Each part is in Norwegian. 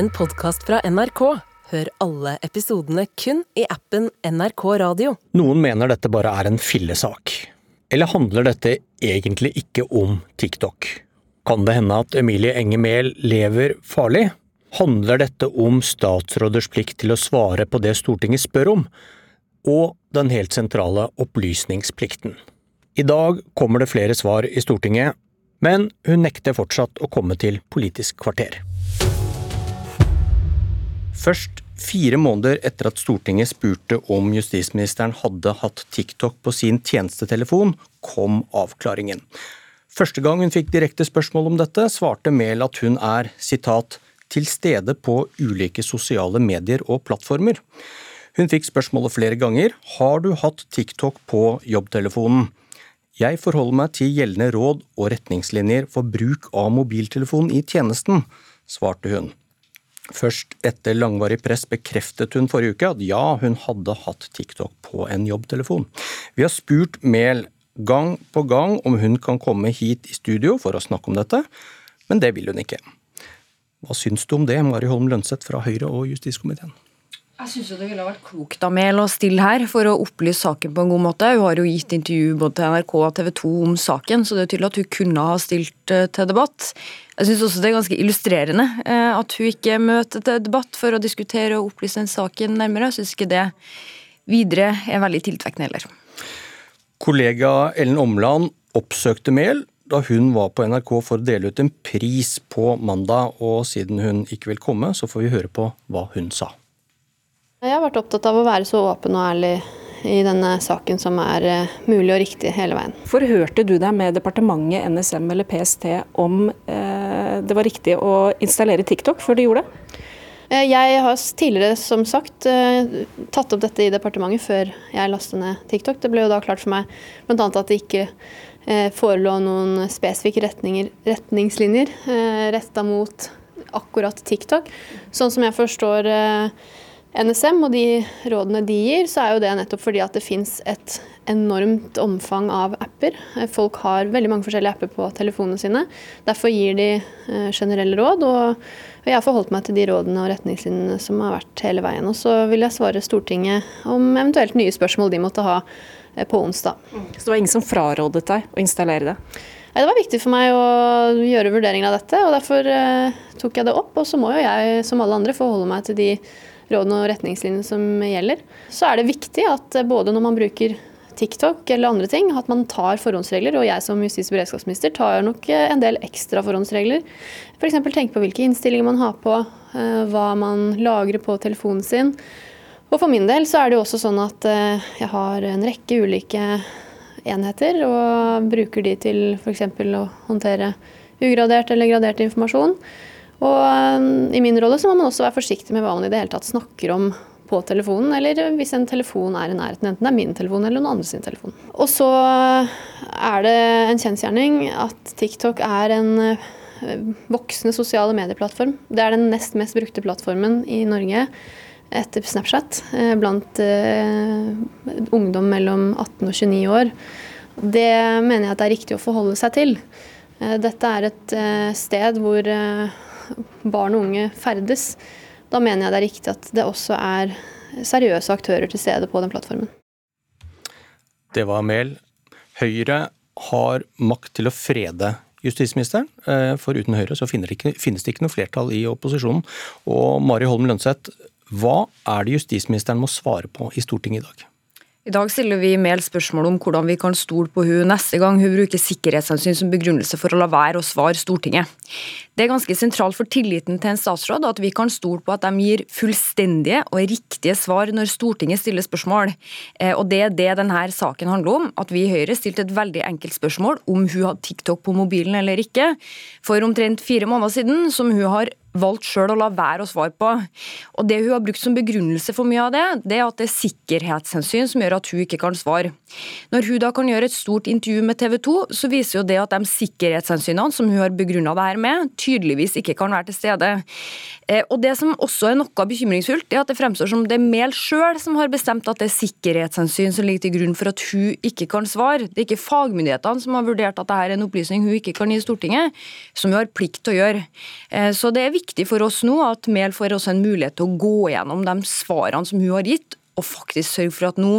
en podkast fra NRK. Hør alle episodene kun i appen NRK Radio. Noen mener dette bare er en fillesak. Eller handler dette egentlig ikke om TikTok? Kan det hende at Emilie Enger Mehl lever farlig? Handler dette om statsråders plikt til å svare på det Stortinget spør om, og den helt sentrale opplysningsplikten? I dag kommer det flere svar i Stortinget, men hun nekter fortsatt å komme til Politisk kvarter. Først fire måneder etter at Stortinget spurte om justisministeren hadde hatt TikTok på sin tjenestetelefon, kom avklaringen. Første gang hun fikk direkte spørsmål om dette, svarte Mehl at hun er sitat, til stede på ulike sosiale medier og plattformer. Hun fikk spørsmålet flere ganger har du hatt TikTok på jobbtelefonen. Jeg forholder meg til gjeldende råd og retningslinjer for bruk av mobiltelefon i tjenesten, svarte hun. Først etter langvarig press bekreftet hun forrige uke at ja, hun hadde hatt TikTok på en jobbtelefon. Vi har spurt Mehl gang på gang om hun kan komme hit i studio for å snakke om dette, men det vil hun ikke. Hva syns du om det, Mari Holm Lønseth fra Høyre og justiskomiteen? Jeg syns det ville vært klokt av Mehl å stille her for å opplyse saken på en god måte. Hun har jo gitt intervju både til NRK og TV 2 om saken, så det er tydelig at hun kunne ha stilt eh, til debatt. Jeg syns også det er ganske illustrerende eh, at hun ikke møter til debatt for å diskutere og opplyse den saken nærmere. Jeg syns ikke det videre er veldig tiltrekkende heller. Kollega Ellen Omland oppsøkte Mehl da hun var på NRK for å dele ut en pris på mandag, og siden hun ikke vil komme, så får vi høre på hva hun sa. Jeg har vært opptatt av å være så åpen og ærlig i denne saken som er eh, mulig og riktig hele veien. Forhørte du deg med departementet, NSM eller PST om eh, det var riktig å installere TikTok før du gjorde det? Eh, jeg har tidligere som sagt eh, tatt opp dette i departementet før jeg lastet ned TikTok. Det ble jo da klart for meg bl.a. at det ikke forelå noen spesifikke retningslinjer retta mot akkurat TikTok. Sånn som jeg forstår NSM og de rådene de gir, så er jo det nettopp fordi at det fins et enormt omfang av apper. Folk har veldig mange forskjellige apper på telefonene sine. Derfor gir de eh, generelle råd, og jeg har forholdt meg til de rådene og retningslinjene som har vært hele veien. Og så vil jeg svare Stortinget om eventuelt nye spørsmål de måtte ha eh, på onsdag. Så det var ingen som frarådet deg å installere det? Det var viktig for meg å gjøre vurderinger av dette, og derfor eh, tok jeg det opp. Og så må jo jeg, som alle andre, forholde meg til de rådene og retningslinjene som gjelder. Så er det viktig at eh, både når man bruker TikTok eller andre ting, at man tar forhåndsregler. Og jeg som justis- og beredskapsminister tar nok eh, en del ekstra forhåndsregler. F.eks. For tenke på hvilke innstillinger man har på, eh, hva man lagrer på telefonen sin. Og for min del så er det jo også sånn at jeg har en rekke ulike enheter, og bruker de til f.eks. å håndtere ugradert eller gradert informasjon. Og um, i min rolle så må man også være forsiktig med hva man i det hele tatt snakker om på telefonen, eller hvis en telefon er i nærheten, enten det er min telefon eller noen andre sin telefon. Og så er det en kjensgjerning at TikTok er en uh, voksende sosiale medieplattform. Det er den nest mest brukte plattformen i Norge etter Snapchat uh, blant uh, ungdom mellom 18 og 29 år. Det mener jeg at det er riktig å forholde seg til. Dette er et sted hvor barn og unge ferdes, da mener jeg det er riktig at det også er seriøse aktører til stede på den plattformen. Det var Mehl. Høyre har makt til å frede justisministeren, eh, for uten Høyre så finnes det ikke noe flertall i opposisjonen. Og Mari Holm Lønseth, hva er det justisministeren må svare på i Stortinget i dag? I dag stiller vi Mehl spørsmål om hvordan vi kan stole på hun neste gang hun bruker sikkerhetshensyn som begrunnelse for å la være å svare Stortinget. Det er ganske sentralt for tilliten til en statsråd at vi kan stole på at de gir fullstendige og riktige svar når Stortinget stiller spørsmål. Eh, og Det er det denne saken handler om. At vi i Høyre stilte et veldig enkelt spørsmål om hun hadde TikTok på mobilen eller ikke, for omtrent fire måneder siden, som hun har valgt sjøl å la være å svare på. Og Det hun har brukt som begrunnelse for mye av det, det er at det er sikkerhetshensyn som gjør at hun ikke kan svare. Når hun da kan gjøre et stort intervju med TV 2, så viser jo det at de sikkerhetshensynene som hun har begrunna det her med, tydeligvis ikke kan være til stede. Eh, og Det som også er noe bekymringsfullt, er at det fremstår som det er Mehl sjøl som har bestemt at det er sikkerhetshensyn som ligger til grunn for at hun ikke kan svare. Det er ikke fagmyndighetene som har vurdert at dette er en opplysning hun ikke kan gi Stortinget, som hun har plikt til å gjøre. Eh, så det er for oss nå at Mehl får også en mulighet til å gå gjennom de svarene som hun har gitt, og faktisk sørge for at nå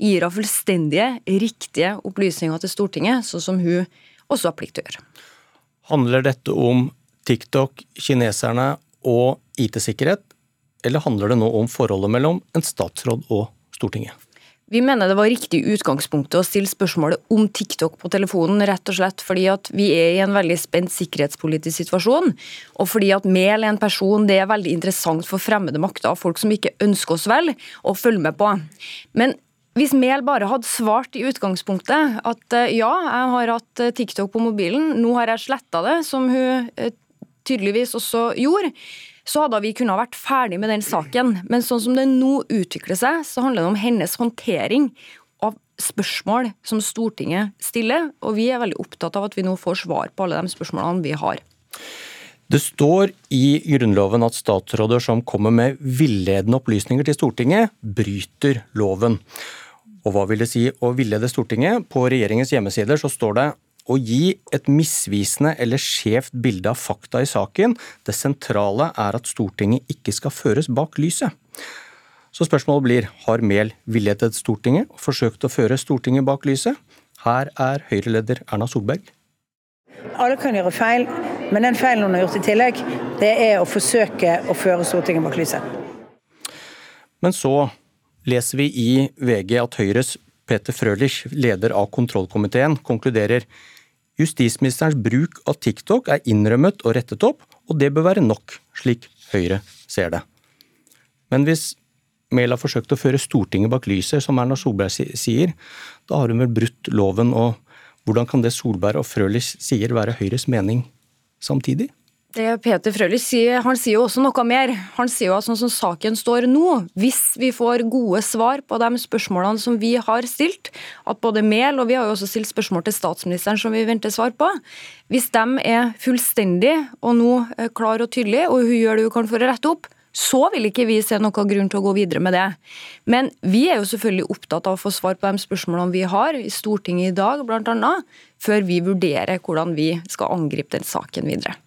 gir hun fullstendige, riktige opplysninger til Stortinget, sånn som hun også har plikt til å gjøre. Handler dette om TikTok, kineserne og IT-sikkerhet, eller handler det nå om forholdet mellom en statsråd og Stortinget? Vi mener det var riktig utgangspunktet å stille spørsmålet om TikTok på telefonen, rett og slett fordi at vi er i en veldig spent sikkerhetspolitisk situasjon, og fordi at Mel er en person det er veldig interessant for fremmede makter, folk som ikke ønsker oss vel, å følge med på. Men hvis Mehl bare hadde svart i utgangspunktet at eh, ja, jeg har hatt eh, TikTok på mobilen, nå har jeg sletta det, som hun eh, tydeligvis også gjorde, så hadde vi kunnet vært ferdig med den saken. Men sånn som det nå utvikler seg, så handler det om hennes håndtering av spørsmål som Stortinget stiller, og vi er veldig opptatt av at vi nå får svar på alle de spørsmålene vi har. Det står i Grunnloven at statsråder som kommer med villedende opplysninger til Stortinget, bryter loven. Og hva vil det si å villede Stortinget? På regjeringens hjemmesider så står det å gi et misvisende eller skjevt bilde av fakta i saken. Det sentrale er at Stortinget ikke skal føres bak lyset. Så spørsmålet blir, har Mehl villedet Stortinget og forsøkt å føre Stortinget bak lyset? Her er Høyre-leder Erna Solberg. Alle kan gjøre feil, men den feilen hun har gjort i tillegg, det er å forsøke å føre Stortinget bak lyset. Men så leser vi i VG at Høyres Peter Frølich, leder av kontrollkomiteen, konkluderer Justisministerens bruk av TikTok er innrømmet og rettet opp, og det bør være nok, slik Høyre ser det. Men hvis Mehl har forsøkt å føre Stortinget bak lyset, som Erna Solberg sier, da har hun vel brutt loven, og hvordan kan det Solberg og Frølich sier være Høyres mening samtidig? Det Peter Frølich sier, han sier jo også noe mer. Han sier jo at sånn som saken står nå, hvis vi får gode svar på de spørsmålene som vi har stilt, at både Mehl og vi har jo også stilt spørsmål til statsministeren som vi venter svar på, hvis de er fullstendige og nå klar og tydelig, og hun gjør det hun kan for å rette opp, så vil ikke vi se noen grunn til å gå videre med det. Men vi er jo selvfølgelig opptatt av å få svar på de spørsmålene vi har i Stortinget i dag, bl.a., før vi vurderer hvordan vi skal angripe den saken videre.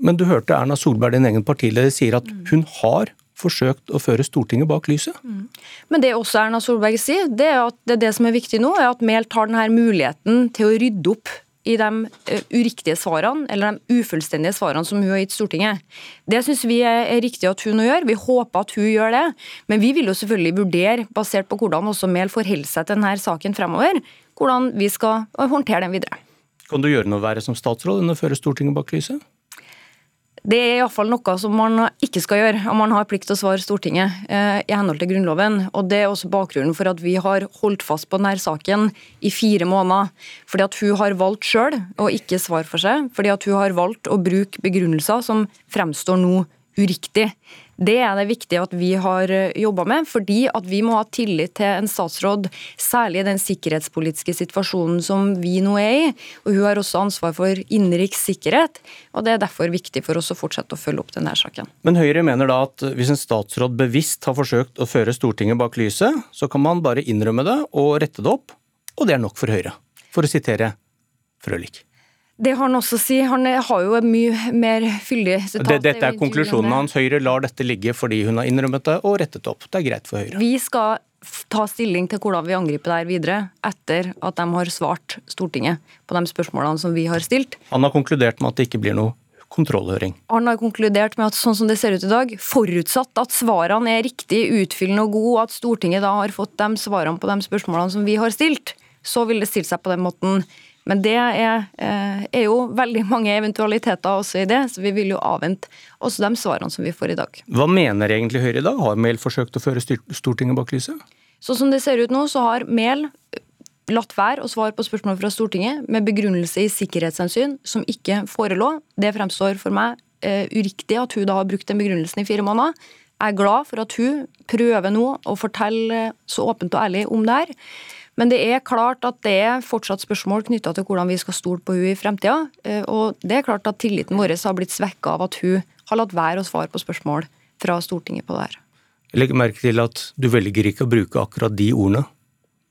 Men du hørte Erna Solberg, din egen partileder, sier at hun har forsøkt å føre Stortinget bak lyset. Mm. Men det også Erna Solberg sier, det er at det, er det som er viktig nå, er at Mehl tar denne muligheten til å rydde opp i de eh, uriktige svarene, eller de ufullstendige svarene som hun har gitt Stortinget. Det syns vi er riktig at hun gjør. Vi håper at hun gjør det. Men vi vil jo selvfølgelig vurdere, basert på hvordan også Mehl forholder seg til denne saken fremover, hvordan vi skal håndtere den videre. Kan du gjøre noe verre som statsråd enn å føre Stortinget bak lyset? Det er iallfall noe som man ikke skal gjøre, og man har plikt til å svare Stortinget eh, i henhold til Grunnloven. Og Det er også bakgrunnen for at vi har holdt fast på denne saken i fire måneder. Fordi at hun har valgt sjøl å ikke svare for seg, fordi at hun har valgt å bruke begrunnelser som fremstår nå uriktig. Det er det viktig at vi har eh, jobba med, fordi at vi må ha tillit til en statsråd, særlig i den sikkerhetspolitiske situasjonen som vi nå er i. Og Hun har også ansvar for innenriks sikkerhet, og det er derfor viktig for oss å fortsette å følge opp denne saken. Men Høyre mener da at hvis en statsråd bevisst har forsøkt å føre Stortinget bak lyset, så kan man bare innrømme det og rette det opp, og det er nok for Høyre, for å sitere Frølich. Det har han også si. Han har jo mye mer fyldig sitat. Det, dette er konklusjonen hans. Høyre lar dette ligge fordi hun har innrømmet det og rettet opp. Det er greit for Høyre. Vi skal ta stilling til hvordan vi angriper det her videre, etter at de har svart Stortinget på de spørsmålene som vi har stilt. Han har konkludert med at det ikke blir noe kontrollhøring. Han har konkludert med at sånn som det ser ut i dag, forutsatt at svarene er riktig, utfyllende og gode, og at Stortinget da har fått de svarene på de spørsmålene som vi har stilt, så vil det stille seg på den måten. Men det er, eh, er, jo veldig mange eventualiteter også i det, så vi vil jo avvente også de svarene som vi får i dag. Hva mener egentlig Høyre i dag? Har Mehl forsøkt å føre Stortinget bak lyset? Sånn som det ser ut nå, så har Mehl eh, latt være å svare på spørsmål fra Stortinget med begrunnelse i sikkerhetshensyn som ikke forelå. Det fremstår for meg uh, uriktig at hun da har brukt den begrunnelsen i fire måneder. Jeg er glad for at hun prøver nå å fortelle så åpent og ærlig om det her. Men det er klart at det er fortsatt spørsmål knytta til hvordan vi skal stole på hun i fremtida. Eh, og det er klart at tilliten vår har blitt svekka av at hun har latt være å svare på spørsmål fra Stortinget på det her. Jeg legger merke til at du velger ikke å bruke akkurat de ordene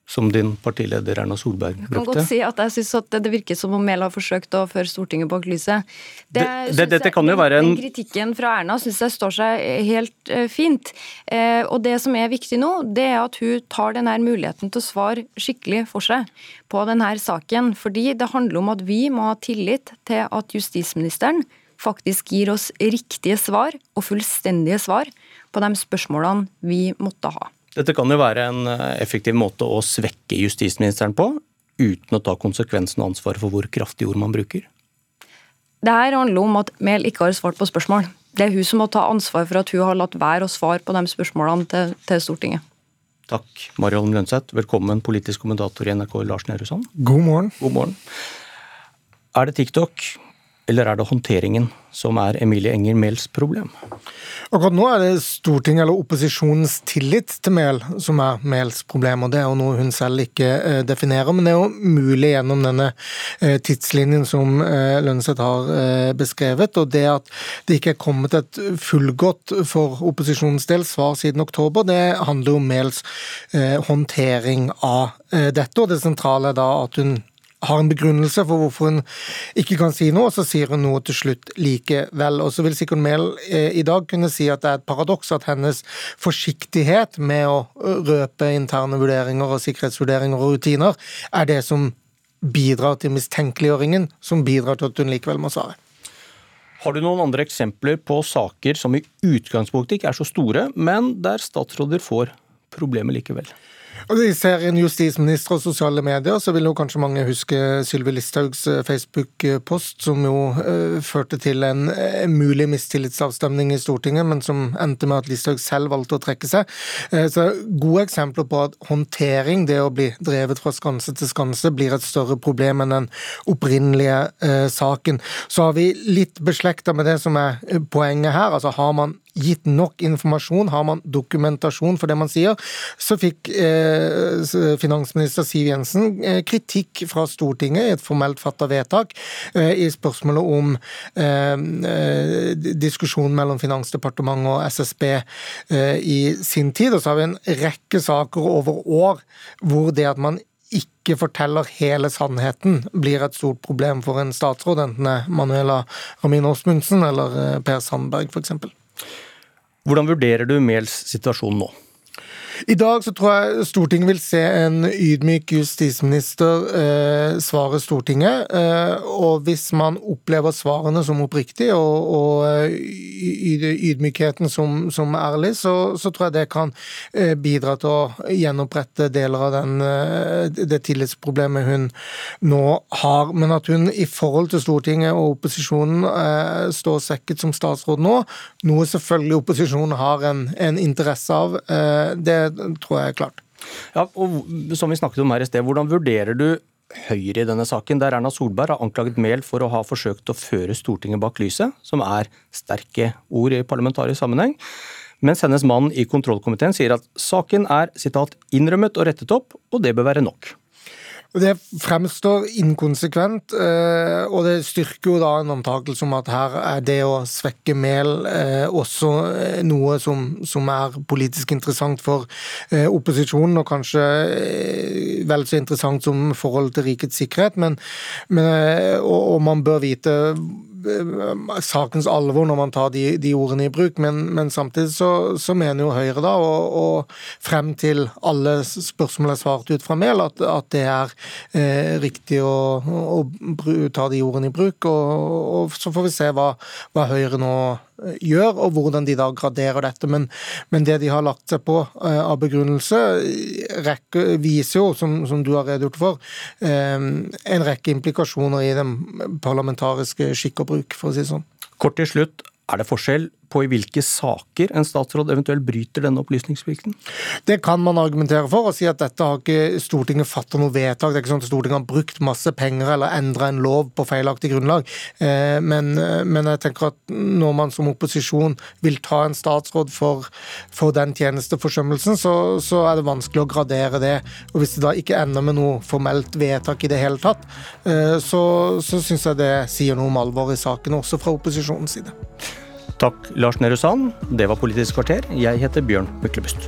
som din partileder Erna Solberg brukte. Jeg kan godt si at jeg synes at det virker som om Mehl har forsøkt å føre Stortinget bak lyset. Det, det, dette kan jo være en... Den kritikken fra Erna syns jeg står seg helt uh, fint. Eh, og det som er viktig nå, det er at hun tar denne muligheten til å svare skikkelig for seg på denne saken. Fordi det handler om at vi må ha tillit til at justisministeren faktisk gir oss riktige svar og fullstendige svar på de spørsmålene vi måtte ha. Dette kan jo være en eh, effektiv måte å svekke justisministeren på, uten å ta konsekvensen og ansvaret for hvor kraftige ord man bruker? Det her handler om at Mehl ikke har svart på spørsmål. Det er hun som må ta ansvar for at hun har latt være å svare på de spørsmålene til, til Stortinget. Takk, Mariholm Lønseth. Velkommen, politisk kommentator i NRK, Lars Nehru Sand. God morgen. God morgen. Er det TikTok eller er det håndteringen som er Emilie Enger Mehls problem? Akkurat nå er det Stortinget eller opposisjonens tillit til Mehl som er Mehls problem. og Det er jo noe hun selv ikke eh, definerer, men det er jo mulig gjennom denne eh, tidslinjen som Lønneseth har beskrevet. Og det at det ikke er kommet et fullgodt for opposisjonens del svar siden oktober, det handler jo om Mehls håndtering av dette. Og det sentrale er da at hun har en begrunnelse for hvorfor hun ikke kan si noe, og så sier hun noe til slutt likevel. Og så vil sikkert Mehl eh, i dag kunne si at det er et paradoks at hennes forsiktighet med å røpe interne vurderinger og sikkerhetsvurderinger og rutiner er det som bidrar til mistenkeliggjøringen, som bidrar til at hun likevel må svare. Har du noen andre eksempler på saker som i utgangspunktet ikke er så store, men der statsråder får problemer likevel? Og I serien justisminister og sosiale medier så vil jo kanskje mange huske Sylvi Listhaugs eh, Facebook-post, som jo uh, førte til en uh, mulig mistillitsavstemning i Stortinget, men som endte med at Listhaug selv valgte å trekke seg. Uh, så Gode eksempler på at håndtering, det å bli drevet fra skanse til skanse, blir et større problem enn den opprinnelige saken. Så har vi litt beslekta med det som er poenget her. altså Har man gitt nok informasjon, har man dokumentasjon for det man sier, så fikk eh, finansminister Siv Jensen eh, kritikk fra Stortinget i et formelt fatta vedtak eh, i spørsmålet om eh, eh, diskusjonen mellom Finansdepartementet og SSB eh, i sin tid. Og så har vi en rekke saker over år hvor det at man ikke forteller hele sannheten, blir et stort problem for en statsråd, enten det er Manuela Ramin Osmundsen eller Per Sandberg f.eks. Hvordan vurderer du Mehls situasjon nå? I dag så tror jeg Stortinget vil se en ydmyk justisminister eh, svare Stortinget. Eh, og hvis man opplever svarene som oppriktig og, og eh, ydmykheten som, som ærlig, så, så, tror jeg det kan eh, bidra til å gjenopprette deler av den, eh, det tillitsproblemet hun nå har. Men at hun i forhold til Stortinget og opposisjonen eh, står svekket som statsråd nå, noe selvfølgelig opposisjonen har en, en interesse av, det tror jeg er klart. Ja, og som vi snakket om her i sted, Hvordan vurderer du Høyre i denne saken, der Erna Solberg har anklaget Mehl for å ha forsøkt å føre Stortinget bak lyset, som er sterke ord i parlamentarisk sammenheng, mens hennes mann i kontrollkomiteen sier at saken er citat, 'innrømmet og rettet opp', og det bør være nok. Det fremstår inkonsekvent, eh, og det styrker jo da en antakelse om at her er det å svekke Mehl eh, også eh, noe som, som er politisk interessant for opposisjonen, og kanskje vel så interessant som forholdet til rikets sikkerhet. Men, men og, og man bør vite sakens alvor når man tar de, de ordene i bruk, men, men samtidig så, så, mener jo Høyre da, og, og, frem til alle spørsmål er svart ut fra Mehl, at, at det er eh, riktig å, å, å, ta de ordene i bruk. Og, og, så får vi se hva, hva Høyre nå gjør, og hvordan de da graderer dette. Men, men det de har lagt seg på eh, av begrunnelse, rekke, viser jo, som, som, du har redegjort for, eh, en rekke implikasjoner i den parlamentariske skikk og bruk, for å si det sånn. Kort til slutt, er det forskjell på i hvilke saker en statsråd eventuelt bryter denne opplysningsplikten? Det kan man argumentere for, og si at dette har ikke Stortinget fatta noe vedtak. Det er ikke sånn at Stortinget har brukt masse penger eller endra en lov på feilaktig grunnlag. Eh, men, men, jeg tenker at når man som opposisjon vil ta en statsråd for, for den tjenesteforsømmelsen, så, så, er det vanskelig å gradere det. Og hvis det da ikke ender med noe formelt vedtak i det hele tatt, eh, så, så syns jeg det sier noe om alvoret i saken, også fra opposisjonens side. Takk, Lars Nehru Sand. Det var Politisk kvarter. Jeg heter Bjørn Myklebust.